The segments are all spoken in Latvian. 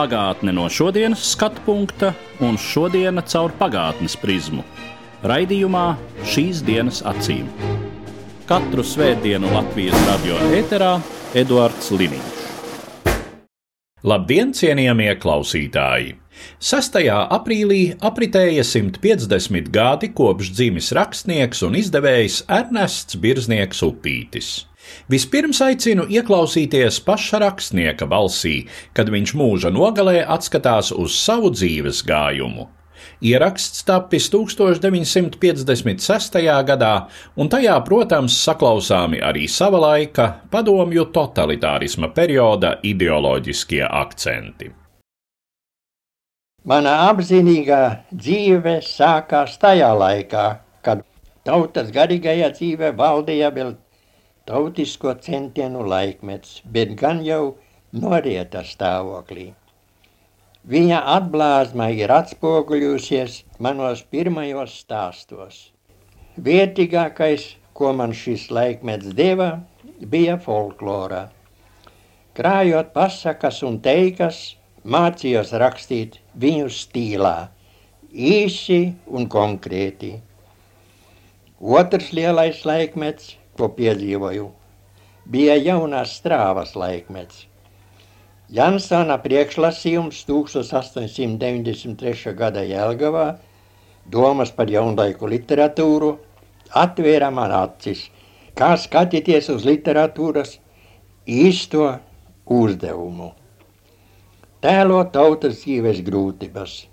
Pagātne no šodienas skatu punkta un šodienas caur pagātnes prizmu. Raidījumā šīs dienas acīm. Katru svētdienu Latvijas radio eterā Eduards Liniņš. Labdien, cienījamie klausītāji! 6. aprīlī apritēja 150 gadi kopš dzimis rakstnieks un izdevējs Ernests Birznieks Upītis. Vispirms aicinu ieklausīties paša rakstnieka balsī, kad viņš mūža nogalē atskatās uz savu dzīves gājumu. Ieraksts tapis 1956. gadā, un tajā, protams, saklausāmi arī sava laika padomju totalitārisma perioda ideoloģiskie akcenti. Mana apzinīgā dzīve sākās tajā laikā, kad tautas garīgajā dzīvē valdīja vēl tautisko centienu laikmets, bet gan jau norieta stāvoklī. Viņa atblāzma ir atspoguļusies manos pirmajos stāstos. Vietīgākais, ko man šis laikmets deva, bija folklora. Krājot pasakas un teikas, mācījos rakstīt viņu stīlā, īsi un konkrēti. Otrs lielais laikmets, ko piedzīvoju, bija jaunās strāvas laikmets. Jansona priekšlasījums 1893. gada Jelgavā, domas par jaunlaiku literatūru, atvēra man acis, kā skatīties uz literatūras īsto uzdevumu. Tēlo tautas dzīves grūtības.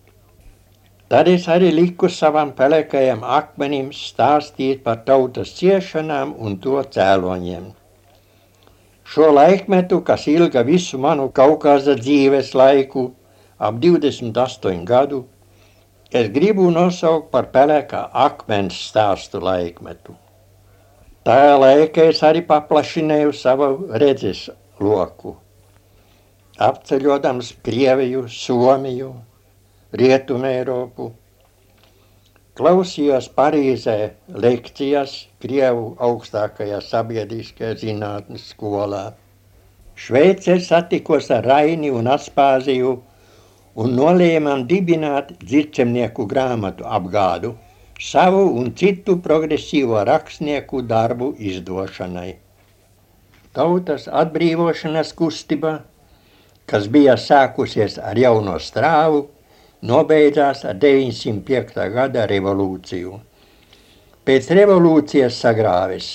Tad es arī liku savam pelēkajam akmenim stāstīt par tautas ciešanām un to cēloņiem. Šo laikmetu, kas ilga visu manu Kaukāza dzīves laiku, ap 28 gadu, es gribu nosaukt par pelēkā akmens stāstu laikmetu. Tajā laikā es arī paplašināju savu redzes loku. Apceļodams Krieviju, Somiju, Rietumu Eiropu, klausījos Parīzē lekcijas Krievu augstākajā sabiedriskajā zinātnes skolā. Šveicē satikos ar Raini un Aspāziju un nolēmām dibināt dzircemnieku grāmatu apgādu savu un citu progresīvo rakstnieku darbu izdošanai. Tautas atbrīvošanas kustība, kas bija sākusies ar jauno strāvu, nobeidzās ar 905. gada revolūciju. Pēc revolūcijas sagrāvis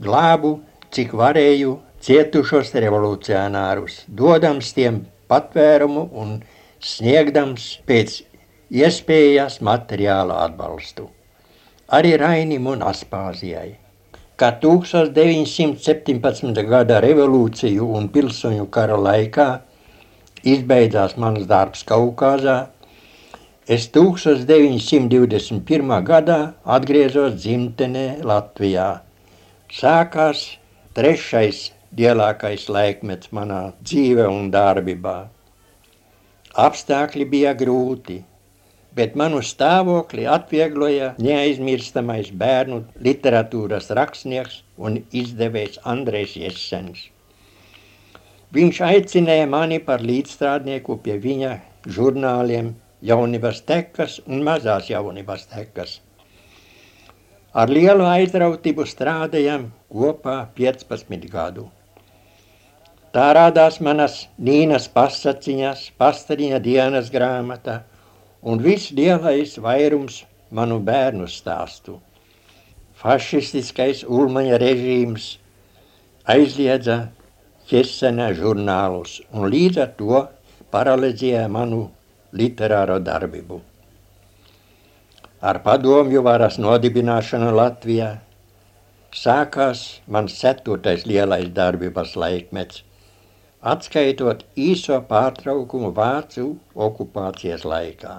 glābu, cik varēju, cietušos revolucionārus, dodams tiem patvērumu un sniegdams pēc iespējas materiālu atbalstu. Arī Rainim un Aspāzijai. Kā 1917. gada revolūciju un pilsoņu kara laikā izbeidzās mans darbs Kaukazā, es 1921. gadā atgriezos dzimtenē Latvijā. Sākās trešais lielākais laikmets manā dzīve un darbībā. Apstākļi bija grūti, bet manu stāvokli atviegloja neaizmirstamais bērnu literatūras rakstnieks un izdevējs Andrejs Jessens. Viņš aicināja mani par līdzstrādnieku pie viņa žurnāliem Jaunības tekas un mazās jaunības tekas. Ar lielu aizrautību strādājam kopā 15 gadu. Tā rādās manas Nīnas pasaciņas, pastariņa dienas grāmata un viss lielais vairums manu bērnu stāstu. Fašistiskais Ulmaņa režīms aizliedza Ķesena žurnālus un līdz ar to paralizēja manu literāro darbību. Ar padomju varas nodibināšanu Latvijā sākās mans ceturtais lielais darbības laikmets, atskaitot īso pārtraukumu Vācu okupācijas laikā.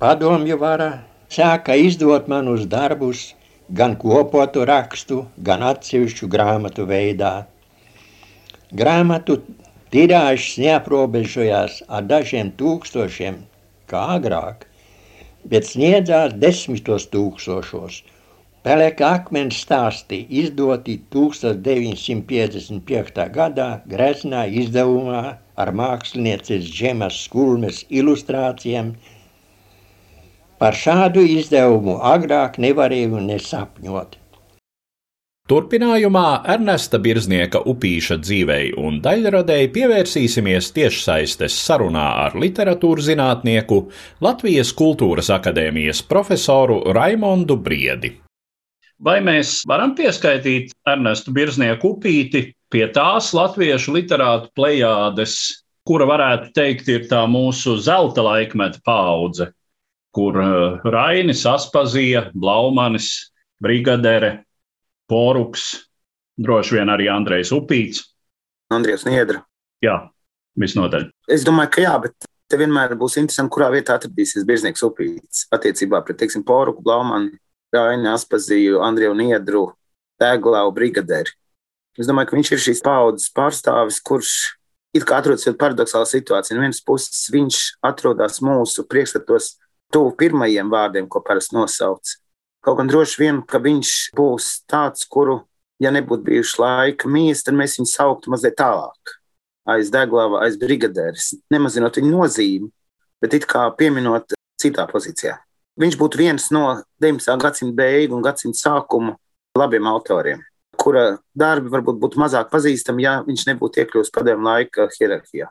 Padomju vara sāka izdot manus darbus gan kopotu rakstu, gan atsevišķu grāmatu veidā. Grāmatu tirāžs neaprobežojās ar dažiem tūkstošiem, kā agrāk, bet sniedzās desmitos tūkstošos. Pelēka akmens stāsti izdoti 1955. gadā Greznā izdevumā ar mākslinieces Džemas Skulmes ilustrācijām Par šādu izdevumu agrāk nevarēju nesapņot. Turpinājumā Ernesta Birznieka upīša dzīvei un daļradēji pievērsīsimies tiešsaistes sarunā ar literatūras zinātnieku Latvijas Kultūras akadēmijas profesoru Raimondu Briedi. Vai mēs varam pieskaitīt Ernestu Birznieku upīti pie tās latviešu literātu plejādes, kura varētu teikt ir tā mūsu zelta laikmeta paudze, kur eh, Rainis, Aspazija, Blaumanis, Brigadere, Poruks, droši vien arī Andrejs Upīts. Andrejs Niedra. Jā, visnotaļ. Es domāju, ka jā, bet te vienmēr būs interesanti, kurā vietā atradīsies Birznieks Upīts attiecībā pret, teiksim, Poruku, Blaumani, Raini, Aspaziju, Andreju Niedru, Tēglau, Brigaderi. Es domāju, ka viņš ir šīs paudzes pārstāvis, kurš kā atrodas paradoxālā situācijā. No vienas puses viņš atrodas mūsu priekšstatos tuvu pirmajiem vārdiem, ko parasti nosauc. Kaut gan droši vien, ka viņš būs tāds, kuru, ja nebūtu bijuši laika mīs, tad mēs viņu sauktu mazliet tālāk. Aiz deglava, aiz brigadēras, nemazinot viņa nozīmi, bet it kā pieminot citā pozīcijā. Viņš būtu viens no 19. gadsimta beigu un gadsimta sākuma labiem autoriem, kura darbi varbūt būtu mazāk pazīstami, ja viņš nebūtu iekļuvis padomju laika hierarhijā.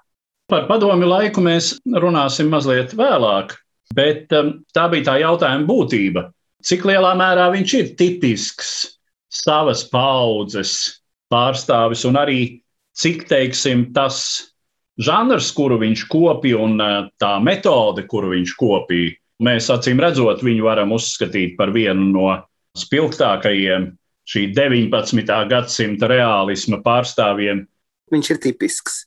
Par padomju laiku mēs runāsim mazliet vēlāk. Bet um, tā bija tā jautājuma būtība. Cik lielā mērā viņš ir tipisks savas paudzes pārstāvis un arī cik, teiksim, tas žanrs, kuru viņš kopīja un uh, tā metode, kuru viņš kopīja, mēs acīm redzot, viņu varam uzskatīt par vienu no spilgtākajiem šī 19. gadsimta realisma pārstāvjiem. Viņš ir tipisks.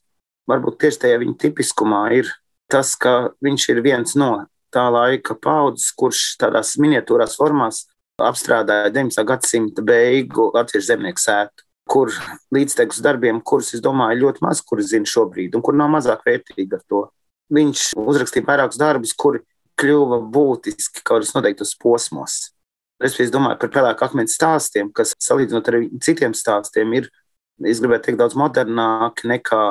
Varbūt tieši tajā viņa tipiskumā ir tas, ka viņš ir viens no tā laika paudzes, kurš tādās miniatūrās formās apstrādāja 19. gadsimta beigu latviešu zemnieku sētu, kur līdztekus darbiem, kurus es domāju ļoti maz, kurus zina šobrīd, un kur nav mazāk vērtīgi ar to. Viņš uzrakstīja vairākus darbus, kuri kļuva būtiski kaut kādos noteiktos posmos. Es domāju par pelēku akmens stāstiem, kas salīdzinot ar citiem stāstiem, ir, es gribētu teikt, daudz modernāki nekā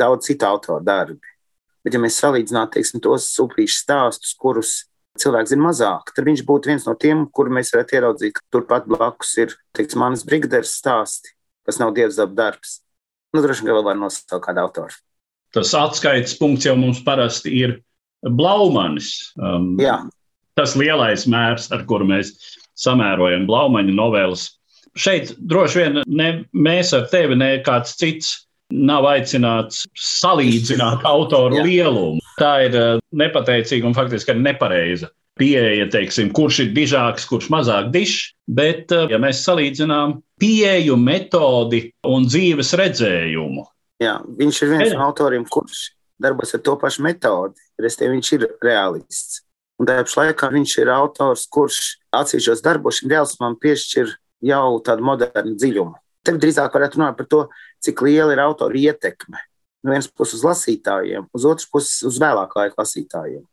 daudz citu autoru darbi. Bet, ja mēs salīdzinātu teiksim, tos upīšu stāstus, kurus cilvēks zina mazāk, tad viņš būtu viens no tiem, kuriem mēs varētu ieraudzīt, ka turpat blakus ir teiksim, manas brigaderes stāsti, kas nav dievzab darbs. Nu, droši vien vēl var nosaukt kādu autoru. Tas atskaites punkts jau mums parasti ir Blaumanis. Um, Jā. tas lielais mērs, ar kuru mēs samērojam Blaumaņa novēles. Šeit droši vien ne mēs ar tevi, ne kāds cits nav aicināts salīdzināt autoru Jā. lielumu. Tā ir eh, nepateicīga un faktiski nepareiza pieeja, teiksim, kurš ir dižāks, kurš mazāk dišs. Bet, eh, ja mēs salīdzinām pieeju, metodi un dzīves redzējumu, Jā, viņš ir viens no autoriem, kurš darbojas ar to pašu metodi. Restīvi, viņš ir realists. Un tajā pašā laikā viņš ir autors, kurš atsevišķos darbos šim realismam piešķir jau tādu modernu dziļumu. Te drīzāk varētu runāt par to, cik liela ir autora ietekme. No vienas puses uz lasītājiem, uz otras puses uz vēlākā laika lasītājiem.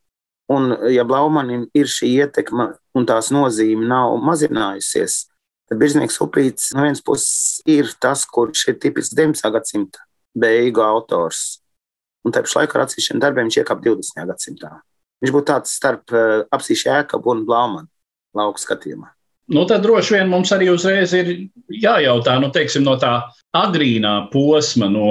Un, ja Blaumanim ir šī ietekme un tās nozīme nav mazinājusies, tad Birznieks Upīts no vienas puses ir tas, kurš ir tipisks 19. gadsimta beigu autors. Un tajā pašā laikā ar atsevišķiem darbiem viņš iekāpa 20. gadsimtā. Viņš būtu tāds starp uh, apsīšu ēkabu un Blaumanu lauku skatījumā. Nu, tad droši vien mums arī uzreiz ir jājautā, nu, teiksim, no tā agrīnā posma, no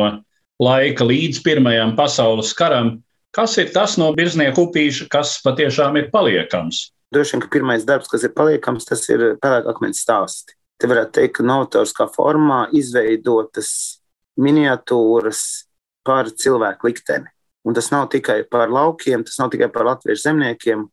laika līdz Pirmajam pasaules karam, kas ir tas no birznieku upīša, kas patiešām ir paliekams? Droši vien, ka pirmais darbs, kas ir paliekams, tas ir pelēkakmens stāsti. Te varētu teikt, ka novatoriskā formā izveidotas miniatūras par cilvēku likteni. Un tas nav tikai par laukiem, tas nav tikai par latviešu zemniekiem,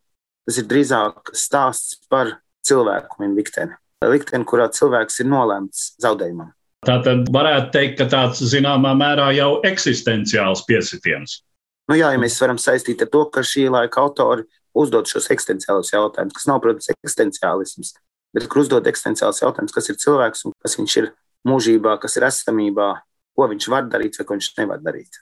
tas ir drīzāk stāsts par cilvēku likteni. Likteni, kurā cilvēks ir nolemts zaudējumam. Tā tad varētu teikt, ka tāds zināmā mērā jau eksistenciāls piesitiens. Nu jā, ja mēs varam saistīt ar to, ka šī laika autori uzdod šos eksistenciālus jautājumus, kas nav, protams, eksistenciālisms, bet kur uzdod eksistenciālus jautājumus, kas ir cilvēks un kas viņš ir mūžībā, kas ir esamībā, ko viņš var darīt vai ko viņš nevar darīt.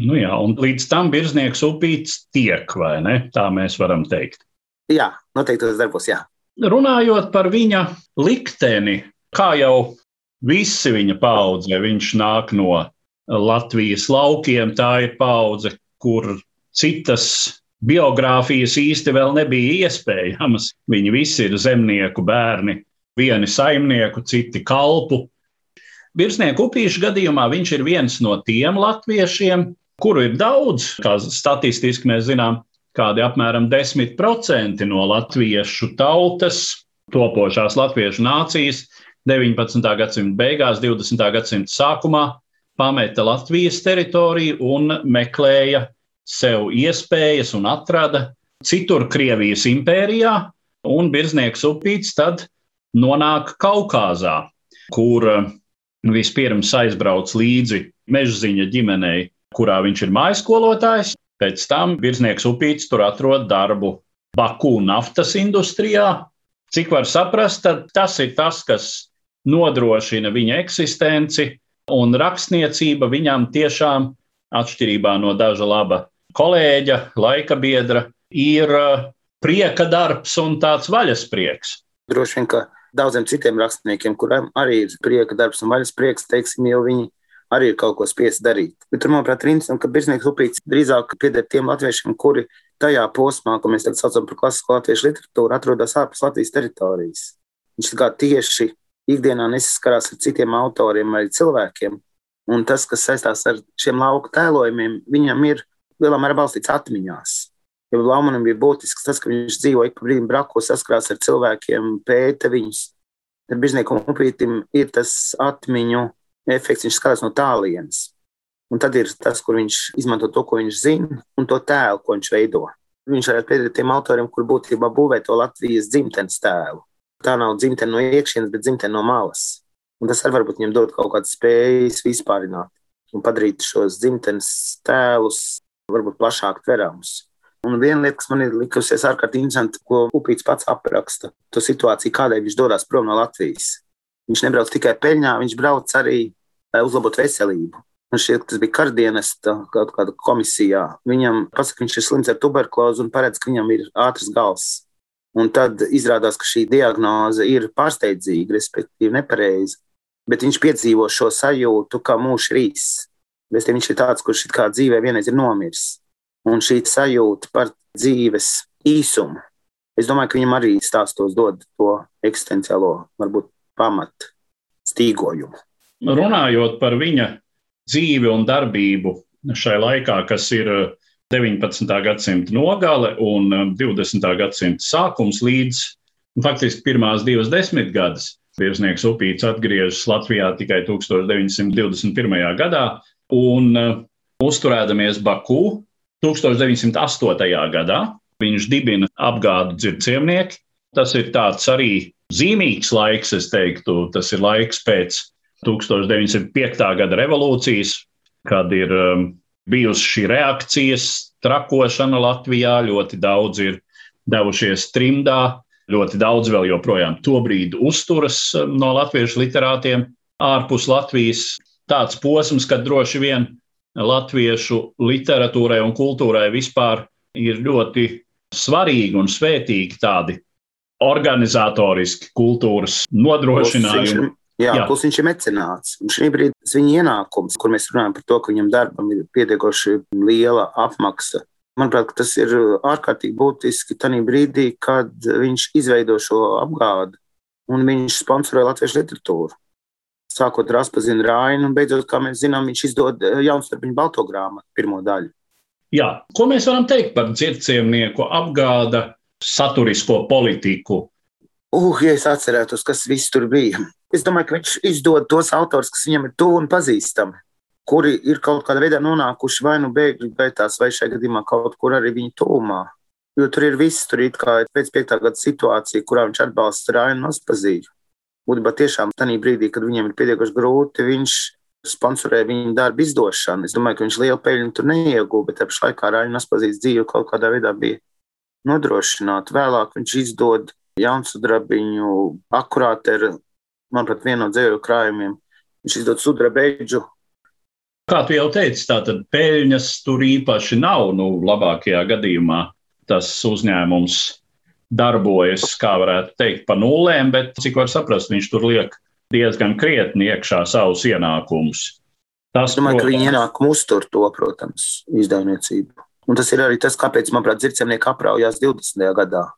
Nu jā, un līdz tam virsnieks upīts tiek, vai ne? Tā mēs varam teikt. Jā, noteikti tas darbos, jā. Runājot par viņa likteni, kā jau visi viņa paudze, viņš nāk no Latvijas laukiem, tā ir paudze, kur citas biogrāfijas īsti vēl nebija iespējamas. Viņi visi ir zemnieku bērni, vieni saimnieku, citi kalpu. Virsnieku upīšu gadījumā viņš ir viens no tiem latviešiem, kuru ir daudz, kā statistiski mēs zinām, kādi apmēram 10% no latviešu tautas, topošās latviešu nācijas 19. gadsimta beigās, 20. gadsimta sākumā pameta Latvijas teritoriju un meklēja sev iespējas un atrada citur Krievijas impērijā, un Birznieks upīts tad nonāk Kaukāzā, kur vispirms aizbrauc līdzi mežziņa ģimenei, kurā viņš ir mājaskolotājs. Pēc tam Birznieks upīts tur atrod darbu Baku naftas industrijā. Cik var saprast, tas ir tas, kas nodrošina viņa eksistenci, un rakstniecība viņam tiešām, atšķirībā no daža laba kolēģa, laika biedra, ir uh, prieka darbs un tāds vaļasprieks. Droši vien, ka daudziem citiem rakstniekiem, kuriem arī ir prieka darbs un vaļasprieks, teiksim, jau viņi arī ir kaut ko spiest darīt. Bet tur, manuprāt, ir interesanti, ka Birznieks Upīts drīzāk pieder tiem latviešiem, kuri tajā posmā, ko mēs tagad saucam par klasisko latviešu literatūru, atrodas ārpus Latvijas teritorijas. Viņš kā tieši ikdienā nesaskarās ar citiem autoriem vai cilvēkiem. Un tas, kas saistās ar šiem lauku tēlojumiem, viņam ir lielā mērā balstīts atmiņās. Jo Blaumanam bija būtisks tas, ka viņš dzīvo ik pa brīdim braku, saskarās ar cilvēkiem, pēta viņus. Ar bizniekam upītim ir tas atmiņu efekts, viņš skatās no tālienes. Un tad ir tas, kur viņš izmanto to, ko viņš zina, un to tēlu, ko viņš veido. Viņš varētu piederēt tiem autoriem, kur būtībā būvē to Latvijas dzimtenes tēlu. Tā nav dzimtene no iekšienes, bet dzimtene no malas. Un tas arī varbūt viņam dod kaut kādas spējas vispārināt un padarīt šos dzimtenes tēlus varbūt plašāk tveramus. Un viena lieta, kas man ir likusies ārkārtīgi interesanti, ko Upīts pats apraksta, to situāciju, kādēļ viņš dodas prom no Latvijas. Viņš nebrauc tikai peļņā, viņš brauc arī, lai uzlabotu veselību. Man šķiet, tas bija kardienas kaut kāda komisijā. Viņam pasaka, ka viņš ir slims ar tuberkulozi un paredz, ka viņam ir ātrs gals. Un tad izrādās, ka šī diagnoze ir pārsteidzīga, respektīvi nepareiza. Bet viņš piedzīvo šo sajūtu, kā mūžs rīs. Bet viņš ir tāds, kurš kā dzīvē vienreiz ir nomiris. Un šī sajūta par dzīves īsumu, es domāju, ka viņam arī stāstos dod to eksistenciālo, varbūt pamatu stīgojumu. Runājot par viņa dzīvi un darbību šai laikā, kas ir 19. gadsimta nogale un 20. gadsimta sākums līdz faktiski pirmās divas desmitgades. Virsnieks Upīts atgriežas Latvijā tikai 1921. gadā, un uh, uzturēdamies Baku 1908. gadā. Viņš dibina apgādu dzirdziemnieki. Tas ir tāds arī zīmīgs laiks, es teiktu. Tas ir laiks pēc 1905. gada revolūcijas, kad ir um, bijusi šī reakcijas trakošana Latvijā. Ļoti daudz ir devušies trimdā, ļoti daudz vēl joprojām to brīdi uzturas um, no latviešu literātiem ārpus Latvijas tāds posms, kad droši vien latviešu literatūrai un kultūrai vispār ir ļoti svarīgi un svētīgi tādi organizatoriski kultūras nodrošinājumi. Jā, Jā. plus viņš ir mecenāts. Un šī brīdī viņa ienākums, kur mēs runājam par to, ka viņam darbam ir pietiekoši liela apmaksa. Manuprāt, tas ir ārkārtīgi būtiski tajā brīdī, kad viņš izveido šo apgādi un viņš sponsorē latviešu literatūru sākot ar Aspazinu Rainu, un beidzot, kā mēs zinām, viņš izdod eh, jaunstarpiņu balto grāmatu, pirmo daļu. Jā, ko mēs varam teikt par dzirdziemnieku apgāda saturisko politiku? Uh, ja es atcerētos, kas viss tur bija. Es domāju, ka viņš izdod tos autors, kas viņam ir tuvu un pazīstami, kuri ir kaut kādā veidā nonākuši vai nu bēgļu gaitās, vai šajā gadījumā kaut kur arī viņa tuvumā. Jo tur ir viss, tur ir kā pēc piektā gada situācija, kurā viņš atbalsta Rainu Aspazīru būtībā tiešām tajā brīdī, kad viņam ir pietiekami grūti, viņš sponsorē viņa darbu izdošanu. Es domāju, ka viņš lielu peļņu tur neieguva, bet tajā pašā laikā Rāņa Naspazīts dzīve kaut kādā veidā bija nodrošināt. Vēlāk viņš izdod jaunsudrabiņu akurāti ar, manuprāt, vienu no dzēju krājumiem. Viņš izdod sudrabeidžu. Kā tu jau teici, tātad peļņas tur īpaši nav. Nu, labākajā gadījumā tas uzņēmums darbojas, kā varētu teikt, pa nulēm, bet cik var saprast, viņš tur liek diezgan krietni iekšā savus ienākumus. Tas, es domāju, protams, ka viņi ienākumu uztur to, protams, izdevniecību. Un tas ir arī tas, kāpēc, manuprāt, dzirdzemnieki apraujās 20. gadā.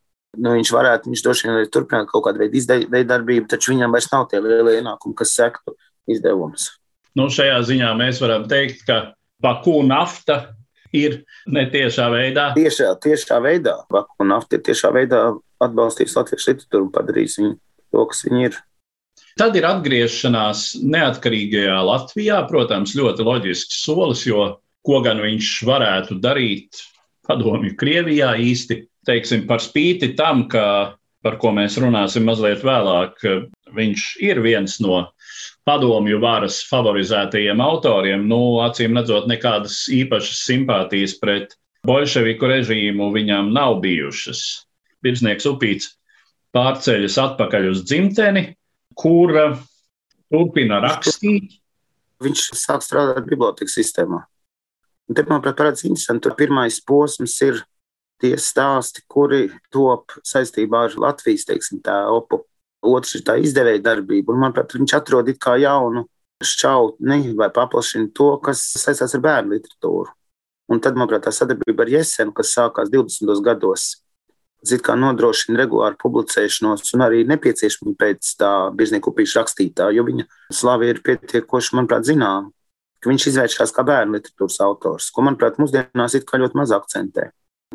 Nu, viņš varētu, viņš droši vien arī turpināt kaut kādu veidu izdevību, taču viņam vairs nav tie lielie ienākumi, kas sektu izdevumus. Nu, šajā ziņā mēs varam teikt, ka Baku nafta ir netiešā veidā. Tiešā, tiešā veidā. Baku nafta ir tiešā veidā atbalstījis latviešu literatūru un padarījis viņu to, kas viņi ir. Tad ir atgriešanās neatkarīgajā Latvijā. Protams, ļoti loģisks solis, jo ko gan viņš varētu darīt padomju Krievijā īsti, teiksim, par spīti tam, ka, par ko mēs runāsim mazliet vēlāk, viņš ir viens no padomju varas favorizētajiem autoriem. Nu, acīm redzot, nekādas īpašas simpātijas pret bolševiku režīmu viņam nav bijušas. Birznieks Upīts pārceļas atpakaļ uz dzimteni, kur turpina rakstīt. Viņš sāk strādāt bibliotekas sistēmā. Un te, manuprāt, parādās interesanti. Tur pirmais posms ir tie stāsti, kuri top saistībā ar Latvijas teiksim, opu. Otrs ir tā izdevēja darbība. Un, manuprāt, viņš atrod kā jaunu šķautni vai paplašina to, kas saistās ar bērnu literatūru. Un tad, manuprāt, tā sadarbība ar Jesenu, kas sākās 20. gados, kā nodrošina regulāru publicēšanos un arī nepieciešamību pēc tā biznesa upīša rakstītā, jo viņa slava ir pietiekoši, manuprāt, zināma. Viņš izvēršas kā bērnu literatūras autors, ko, manuprāt, mūsdienās ir ļoti maz akcentē,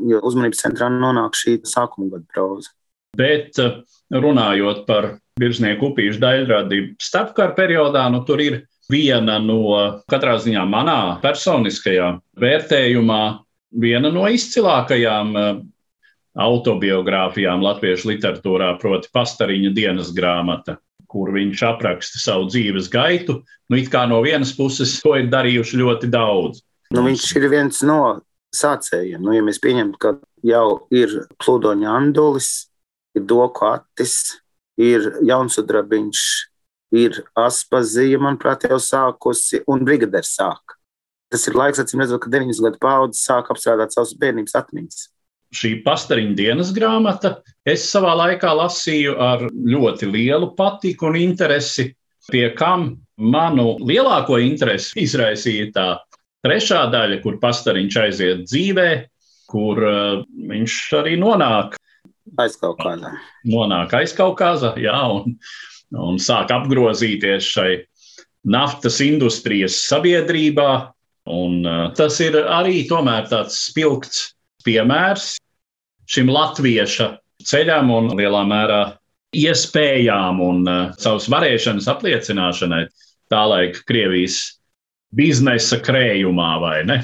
jo uzmanības centrā nonāk šī sākuma gada proza. Bet eh, runājot par virsnieku upīšu daļradi starpkara periodā, nu tur ir viena no, katrā ziņā manā personiskajā vērtējumā, viena no izcilākajām eh, autobiogrāfijām latviešu literatūrā, proti, pastariņa dienas grāmata, kur viņš apraksta savu dzīves gaitu. Nu, it kā no vienas puses to ir darījuši ļoti daudz. Nu, viņš ir viens no sācējiem. Nu, ja mēs pieņemam, ka jau ir plūdoņa andulis, ir doku attis, ir jaunsudrabiņš, ir aspazīja, manuprāt, jau sākusi, un brigaders sāk. Tas ir laiks, acīm redzot, ka 90 gadu paudze sāk apstrādāt savas bērnības atmiņas šī pastariņa dienas grāmata, es savā laikā lasīju ar ļoti lielu patiku un interesi, pie kam manu lielāko interesi izraisīja tā trešā daļa, kur pastariņš aiziet dzīvē, kur uh, viņš arī nonāk. Aizkaukāzā. Nonāk aizkaukāzā, jā, un, un sāk apgrozīties šai naftas industrijas sabiedrībā. Un, uh, tas ir arī tomēr tāds spilgts piemērs šim latvieša ceļam un lielā mērā iespējām un uh, savas varēšanas apliecināšanai tā laika Krievijas biznesa krējumā, vai ne?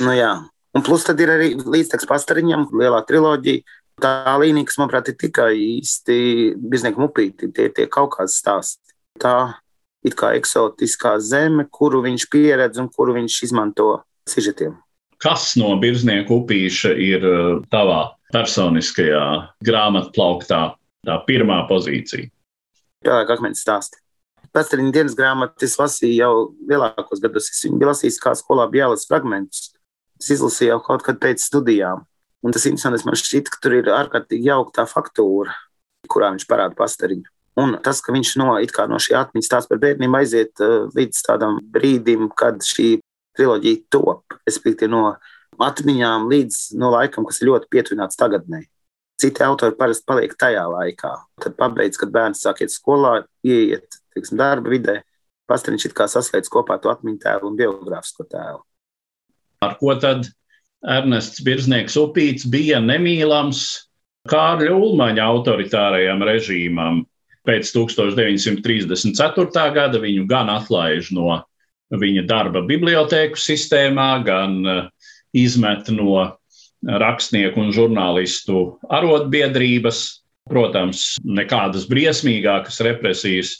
Nu jā, un plus tad ir arī līdztekus pastariņam lielā triloģija. Tā līnija, kas, manuprāt, ir tikai īsti biznieku mupīti, tie ir tie kaut kāds stāsti. Tā it kā eksotiskā zeme, kuru viņš pieredz un kuru viņš izmanto sižetiem kas no birznieku upīša ir uh, tavā personiskajā grāmatplauktā, tā pirmā pozīcija? Jā, kā akmens stāsti. Pēcteļņa dienas grāmatu es lasīju jau lielākos gados. Es viņu lasījis kā skolā bjēlas fragmentus. Es izlasīju jau kaut kad pēc studijām. Un tas interesants man šķiet, ka tur ir ārkārtīgi jauktā faktūra, kurā viņš parāda pastariņu. Un tas, ka viņš no, no šī atmiņas stāsta par bērniem aiziet uh, līdz tādam brīdim, kad šī triloģija top, respektīvi no atmiņām līdz no laikam, kas ir ļoti pietuvināts tagadnē. Citi autori parasti paliek tajā laikā. Tad pabeidz, kad bērns sāk iet skolā, ieiet teiksim, darba vidē. Pastāvīgi it kā saslēdz kopā to atmiņu tēlu un biogrāfisko tēlu. Ar ko tad Ernests Birznieks Upīts bija nemīlams Kārļa Ulmaņa autoritārajam režīmam? Pēc 1934. gada viņu gan atlaiž no viņa darba bibliotēku sistēmā, gan eh, izmet no rakstnieku un žurnālistu arotbiedrības. Protams, nekādas briesmīgākas represijas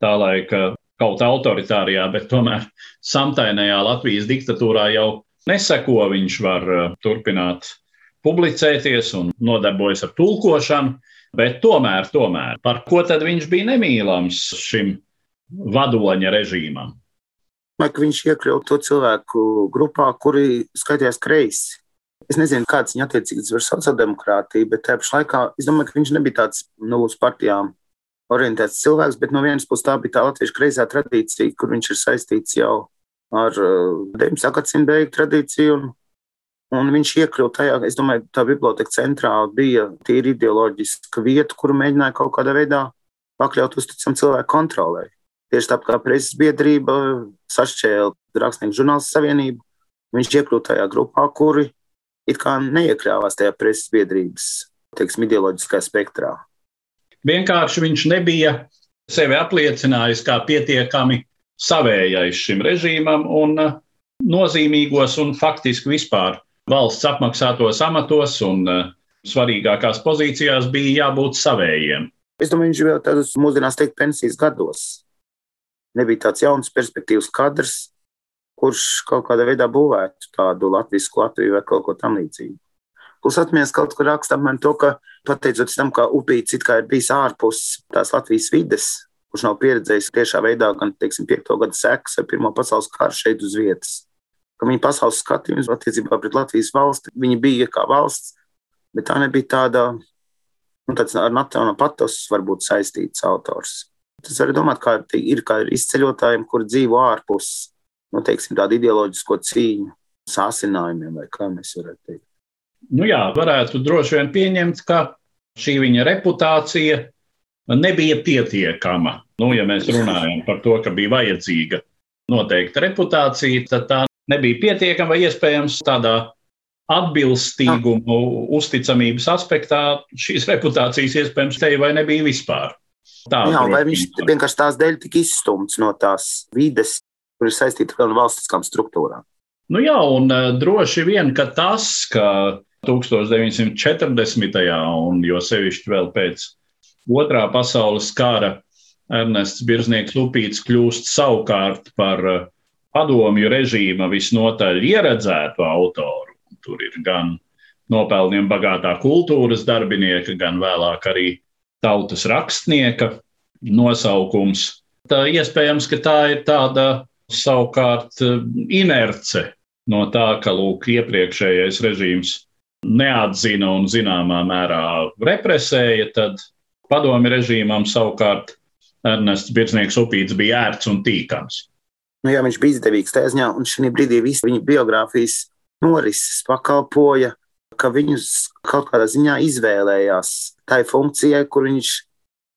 tā laika kaut autoritārajā, bet tomēr samtainajā Latvijas diktatūrā jau neseko. Viņš var eh, turpināt publicēties un nodarbojas ar tulkošanu, bet tomēr, tomēr, par ko tad viņš bija nemīlams šim vadoņa režīmam? Ka viņš iekļautu to cilvēku grupā, kuri skaitījās kreisi. Es nezinu, kāds viņa attiecības ar sociāldemokrātiju, bet tajā pašā laikā es domāju, ka viņš nebija tāds nu, uz partijām orientēts cilvēks, bet no vienas puses tā bija tā latviešu kreisā tradīcija, kur viņš ir saistīts jau ar 19. Uh, gadsimta beigu tradīciju. Un, un viņš iekļuva tajā, es domāju, tā biblioteka centrā bija tīri ideoloģiska vieta, kuru mēģināja kaut kādā veidā pakļaut uzticam cilvēku kontrolē. Tieši tāpat kā preses biedrība sašķēla Rakstnieku žurnālistu savienību, viņš iekļuva tajā grupā, kuri it kā neiekļāvās tajā preses biedrības teiksim, ideoloģiskā spektrā. Vienkārši viņš nebija sevi apliecinājis kā pietiekami savējais šim režīmam un uh, nozīmīgos un faktiski vispār valsts apmaksātos amatos un uh, svarīgākās pozīcijās bija jābūt savējiem. Es domāju, viņš jau tādos mūsdienās teikt pensijas gados nebija tāds jauns perspektīvas kadrs, kurš kaut kādā veidā būvētu tādu latviešu Latviju vai kaut ko tamlīdzīgu. Plus atmiņas kaut kur raksta apmēram to, ka pateicoties tam, ka upīts it kā ir bijis ārpus tās Latvijas vides, kurš nav pieredzējis tiešā veidā gan, teiksim, piekto gadu sekas vai pirmo pasaules karu šeit uz vietas. Ka viņa pasaules skatījums attiecībā pret Latvijas valsti, viņa bija kā valsts, bet tā nebija tāda, nu, tāds ar nacionālo patos varbūt saistīts autors. Tas var domāt, kā ir, kā ir izceļotājiem, kur dzīvo ārpus nu, teiksim, tādu ideoloģisko cīņu, sācinājumiem, vai kā mēs varētu teikt. Nu jā, varētu droši vien pieņemt, ka šī viņa reputācija nebija pietiekama. Nu, ja mēs runājam par to, ka bija vajadzīga noteikta reputācija, tad tā nebija pietiekama vai iespējams tādā atbilstīgumu, uzticamības aspektā šīs reputācijas iespējams te vai nebija vispār. Tā, Jā, vai viņš vienkārši tās dēļ tika izstumts no tās vides, kur ir saistīta ar valstiskām struktūrām? Nu jā, un uh, droši vien, ka tas, ka 1940. un jo sevišķi vēl pēc otrā pasaules kara Ernests Birznieks Lupīts kļūst savukārt par uh, padomju režīma visnotaļ ieredzētu autoru. Tur ir gan nopelniem bagātā kultūras darbinieka, gan vēlāk arī tautas rakstnieka nosaukums. Tā iespējams, ka tā ir tāda savukārt eh, inerce no tā, ka lūk, iepriekšējais režīms neatzina un zināmā mērā represēja, tad padomi režīmam savukārt Ernests Birznieks upīts bija ērts un tīkams. Nu, jā, viņš bija izdevīgs tajā ziņā, un šī brīdī visi viņa biogrāfijas norises pakalpoja ka viņus kaut kādā ziņā izvēlējās tai funkcijai, kur viņš,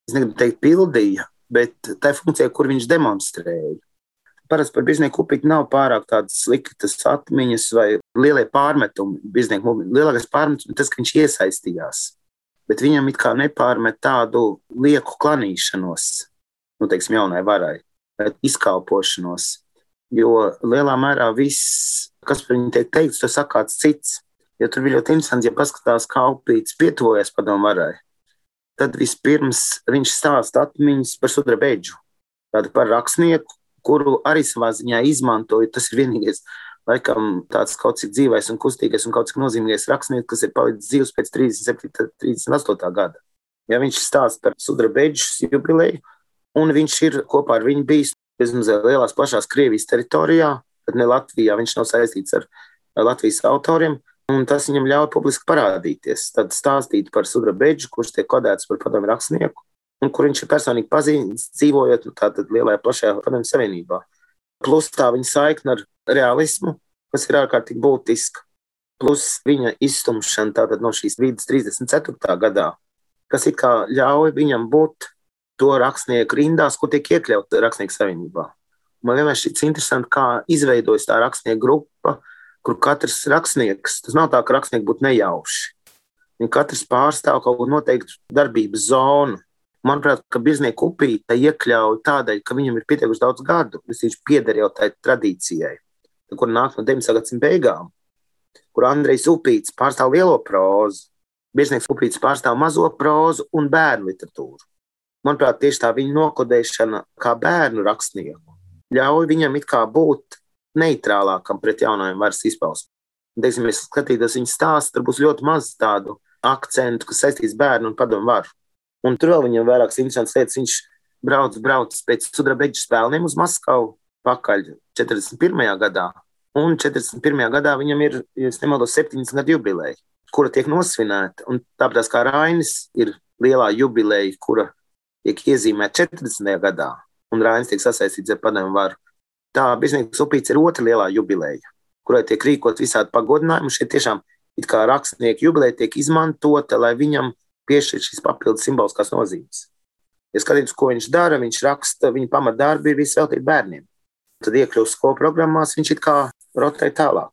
es negribu teikt, pildīja, bet tai funkcijai, kur viņš demonstrēja. Parasti par biznieku upīti nav pārāk tādas sliktas atmiņas vai lielie pārmetumi. Biznieku lielākais pārmetums ir tas, ka viņš iesaistījās. Bet viņam it kā nepārmet tādu lieku klanīšanos, nu, teiksim, jaunai varai, izkalpošanos. Jo lielā mērā viss, kas par viņu tiek teikts, tas saka kāds cits. Jo tur bija ļoti interesanti, ja paskatās, kā upīts pietuvojas padomu varai. Tad vispirms viņš stāsta atmiņas par sudrabeģu, tādu par rakstnieku, kuru arī savā ziņā izmantoja. Tas ir vienīgais, laikam, tāds kaut cik dzīvais un kustīgais un kaut cik nozīmīgais rakstnieks, kas ir palicis dzīves pēc 37, 38 gada. Ja viņš stāsta par sudrabeģu jubileju, un viņš ir kopā ar viņu bijis bezmazliet lielās, plašās Krievijas teritorijā, bet ne Latvijā. Viņš nav saistīts ar Latvijas autoriem. Un tas viņam ļauj publiski parādīties, tad stāstīt par Sudra Beģu, kurš tiek kodēts par padomu rakstnieku, un kur viņš ir personīgi pazīstams, dzīvojot nu, tādā lielajā, plašajā padomu savienībā. Plus tā viņa saikne ar realismu, kas ir ārkārtīgi būtiska, plus viņa izstumšana no šīs vidas 34. gadā, kas it kā ļauj viņam būt to rakstnieku rindās, kur tiek iekļauta rakstnieku savienībā. Man vienmēr šķiet interesanti, kā izveidojas tā rakstnieku grupa, kur katrs rakstnieks, tas nav tā, ka rakstnieki būtu nejauši. Viņi katrs pārstāv kaut kādu noteiktu darbības zonu. Manuprāt, ka biznieku upīte iekļauj tādēļ, ka viņam ir pietiekuši daudz gadu, viņš pieder jau tai tradīcijai, kur nāk no 19. gadsimta beigām, kur Andrejs Upīts pārstāv lielo prózu, Birznieks Upīts pārstāv mazo prózu un bērnu literatūru. Manuprāt, tieši tā viņa nokodēšana kā bērnu rakstnieku ļauj viņam it kā būt neitrālākam pret jaunajiem varas izpausmēm. Teiksim, es skatītos viņa stāstu, tur būs ļoti maz tādu akcentu, kas saistīts bērnu un padomu varu. Un tur vēl viņam vairākas interesantas lietas. Viņš brauc, brauc pēc sudrabeģu spēlēm uz Maskavu pakaļ 41. gadā. Un 41. gadā viņam ir, ja nemaldos, 70 gadu jubileja, kura tiek nosvinēta. Un tāpat kā Rainis ir lielā jubileja, kura tiek iezīmēta 40. gadā, un Rainis tiek sasaistīts ar padomu varu. Tā Biznesa upīts ir otra lielā jubileja, kurai tiek rīkot visādi pagodinājumi. Šeit tiešām it kā rakstnieku jubileja tiek izmantota, lai viņam piešķirt šīs papildus simboliskās nozīmes. Ja skatītos, ko viņš dara, viņš raksta, viņa pamatdarbi ir visi veltīti bērniem. Tad iekļūst skolu programmās, viņš it kā rotē tālāk.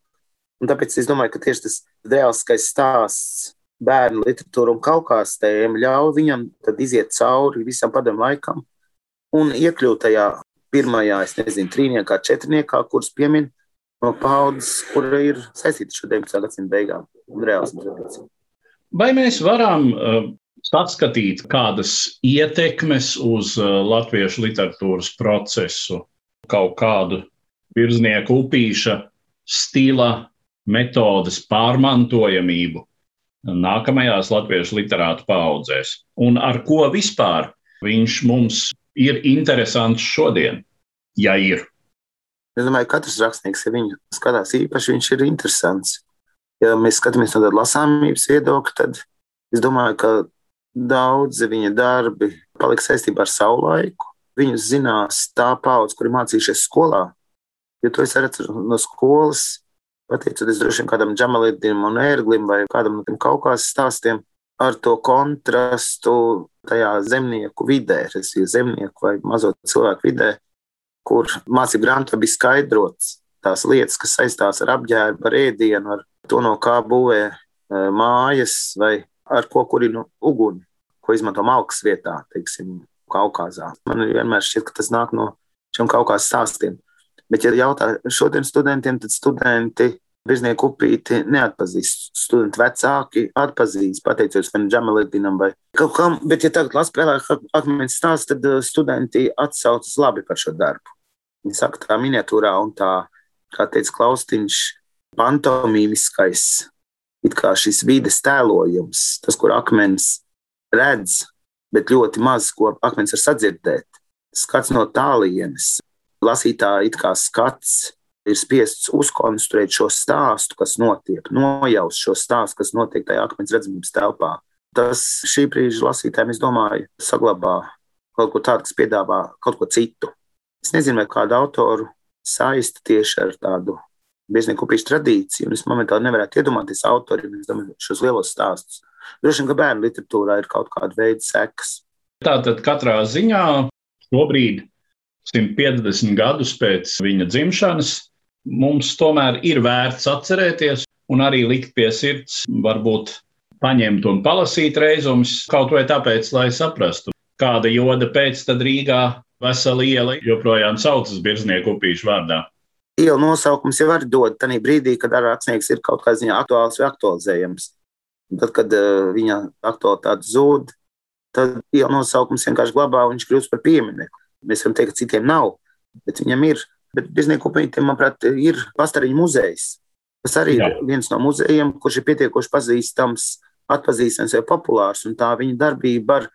Un tāpēc es domāju, ka tieši tas reālskais stāsts bērnu literatūru un kaukās tēmu ļauj viņam iziet cauri visam padomu laikam un iekļūt tajā pirmajā, es nezinu, trīniekā, četrniekā, kuras piemin no paudzes, kura ir saistīta ar šo 19. gadsimta beigām un reālismu tradīciju. Vai mēs varam uh, paskatīt kādas ietekmes uz uh, latviešu literatūras procesu, kaut kādu virsnieku upīša stila metodas pārmantojamību nākamajās latviešu literātu paudzēs? Un ar ko vispār viņš mums ir interesants šodien, ja ir? Es domāju, ka katrs rakstnieks, ja viņu skatās īpaši, viņš ir interesants. Ja mēs skatāmies no tāda lasāmības viedokļa, tad es domāju, ka daudzi viņa darbi paliks saistībā ar savu laiku. Viņus zinās tā paudze, kuri mācījušies skolā. Jo to es redzu no skolas, pateicoties droši vien kādam Džamalidim un Ērglim vai kādam no tiem kaukās stāstiem, ar to kontrastu tajā zemnieku vidē, respektīvi zemnieku vai mazo cilvēku vidē, kur mācību grāmatā bija skaidrots tās lietas, kas saistās ar apģērbu, ar ēdienu, ar to, no kā būvē e, mājas vai ar ko kurina uguni, ko izmanto malkas vietā, teiksim, Kaukazā. Man vienmēr šķiet, ka tas nāk no šiem kaukās stāstiem. Bet, ja jautā šodien studentiem, tad studenti Birznieku upīti neatpazīst. Studenti vecāki atpazīst, pateicoties vienam Džamalidinam vai kaut kam, bet, ja tagad lasu spēlē akmens stāsts, tad uh, studenti atsaucas labi par šo darbu. Viņi saka, tā miniatūrā un tā, kā teica Klaustiņš, pantomīmiskais, it kā šis vides tēlojums, tas, kur akmens redz, bet ļoti maz, ko akmens var sadzirdēt. Skats no tālienes, lasītāja it kā skats ir spiests uzkonstruēt šo stāstu, kas notiek, nojaust šo stāstu, kas notiek tajā akmens redzamības telpā. Tas šī brīža lasītājiem, es domāju, saglabā kaut ko tādu, kas piedāvā kaut ko citu. Es nezinu, vai kādu autoru saista tieši ar tādu bieznieku upīšu tradīciju, un es momentāli nevarētu iedomāties autoriem šos lielos stāstus. Droši vien, ka bērnu literatūrā ir kaut kāda veida sekas. Tātad katrā ziņā šobrīd 150 gadus pēc viņa dzimšanas, mums tomēr ir vērts atcerēties un arī likt pie sirds, varbūt paņemt un palasīt reizumus, kaut vai tāpēc, lai saprastu, kāda joda pēc tam Rīgā vesela iela joprojām saucas Birznieku upīšu vārdā. Iela nosaukums jau var dot tajā brīdī, kad rakstnieks ir kaut kādā ziņā aktuāls vai aktualizējams. Tad, kad uh, viņa aktualitāte zūd, tad iela nosaukums vienkārši glabā un viņš kļūst par pieminiektu. Mēs varam teikt, ka citiem nav, bet viņam ir. Bet Biznieku upītiem, manuprāt, ir pastariņu muzejs. Tas arī Jā. ir viens no muzejiem, kurš ir pietiekoši pazīstams, atpazīstams vai populārs. Un tā viņa darbība ar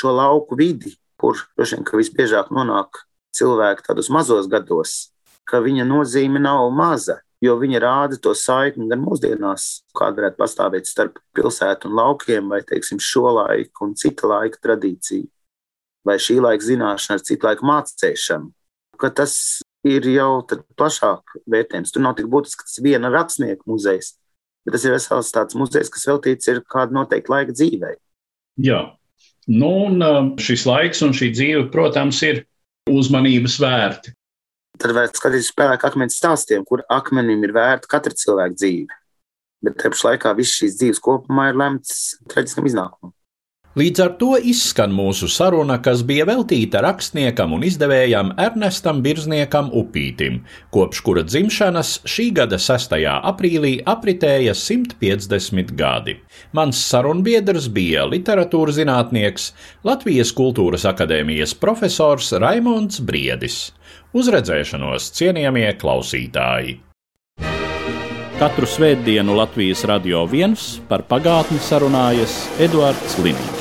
šo lauku vidi, kur droši vien visbiežāk nonāk cilvēki tādos mazos gados, ka viņa nozīme nav maza. Jo viņa rāda to saikni gan mūsdienās, kāda varētu pastāvēt starp pilsētu un laukiem, vai teiksim, šo laiku un cita laika tradīciju, vai šī laika zināšana ar citu laiku mācīšanu. Tas ir jau plašāk vērtējums. Tur nav tik būtiski, ka tas ir viena rakstnieka muzejs, bet tas ir vesels tāds muzejs, kas veltīts ir kāda noteikta laika dzīvei. Jā, nu, un um, šis laiks un šī dzīve, protams, ir uzmanības vērti. Tad vajag skatīties uz spēku akmens stāstiem, kur akmenim ir vērta katra cilvēka dzīve. Bet tajā pašā laikā viss šīs dzīves kopumā ir lemts traģiskam iznākumam. Līdz ar to izskan mūsu saruna, kas bija veltīta rakstniekam un izdevējam Ernestam Birzniekam Upītim, kopš kura dzimšanas šī gada 6. aprīlī apritēja 150 gadi. Mans sarunbiedrs bija literatūras zinātnieks, Latvijas Kultūras akadēmijas profesors Raimonds Briedis. Uz redzēšanos, cienījamie klausītāji! Katru svētdienu Latvijas radio viens par pagātni sarunājas Eduards Liniņš.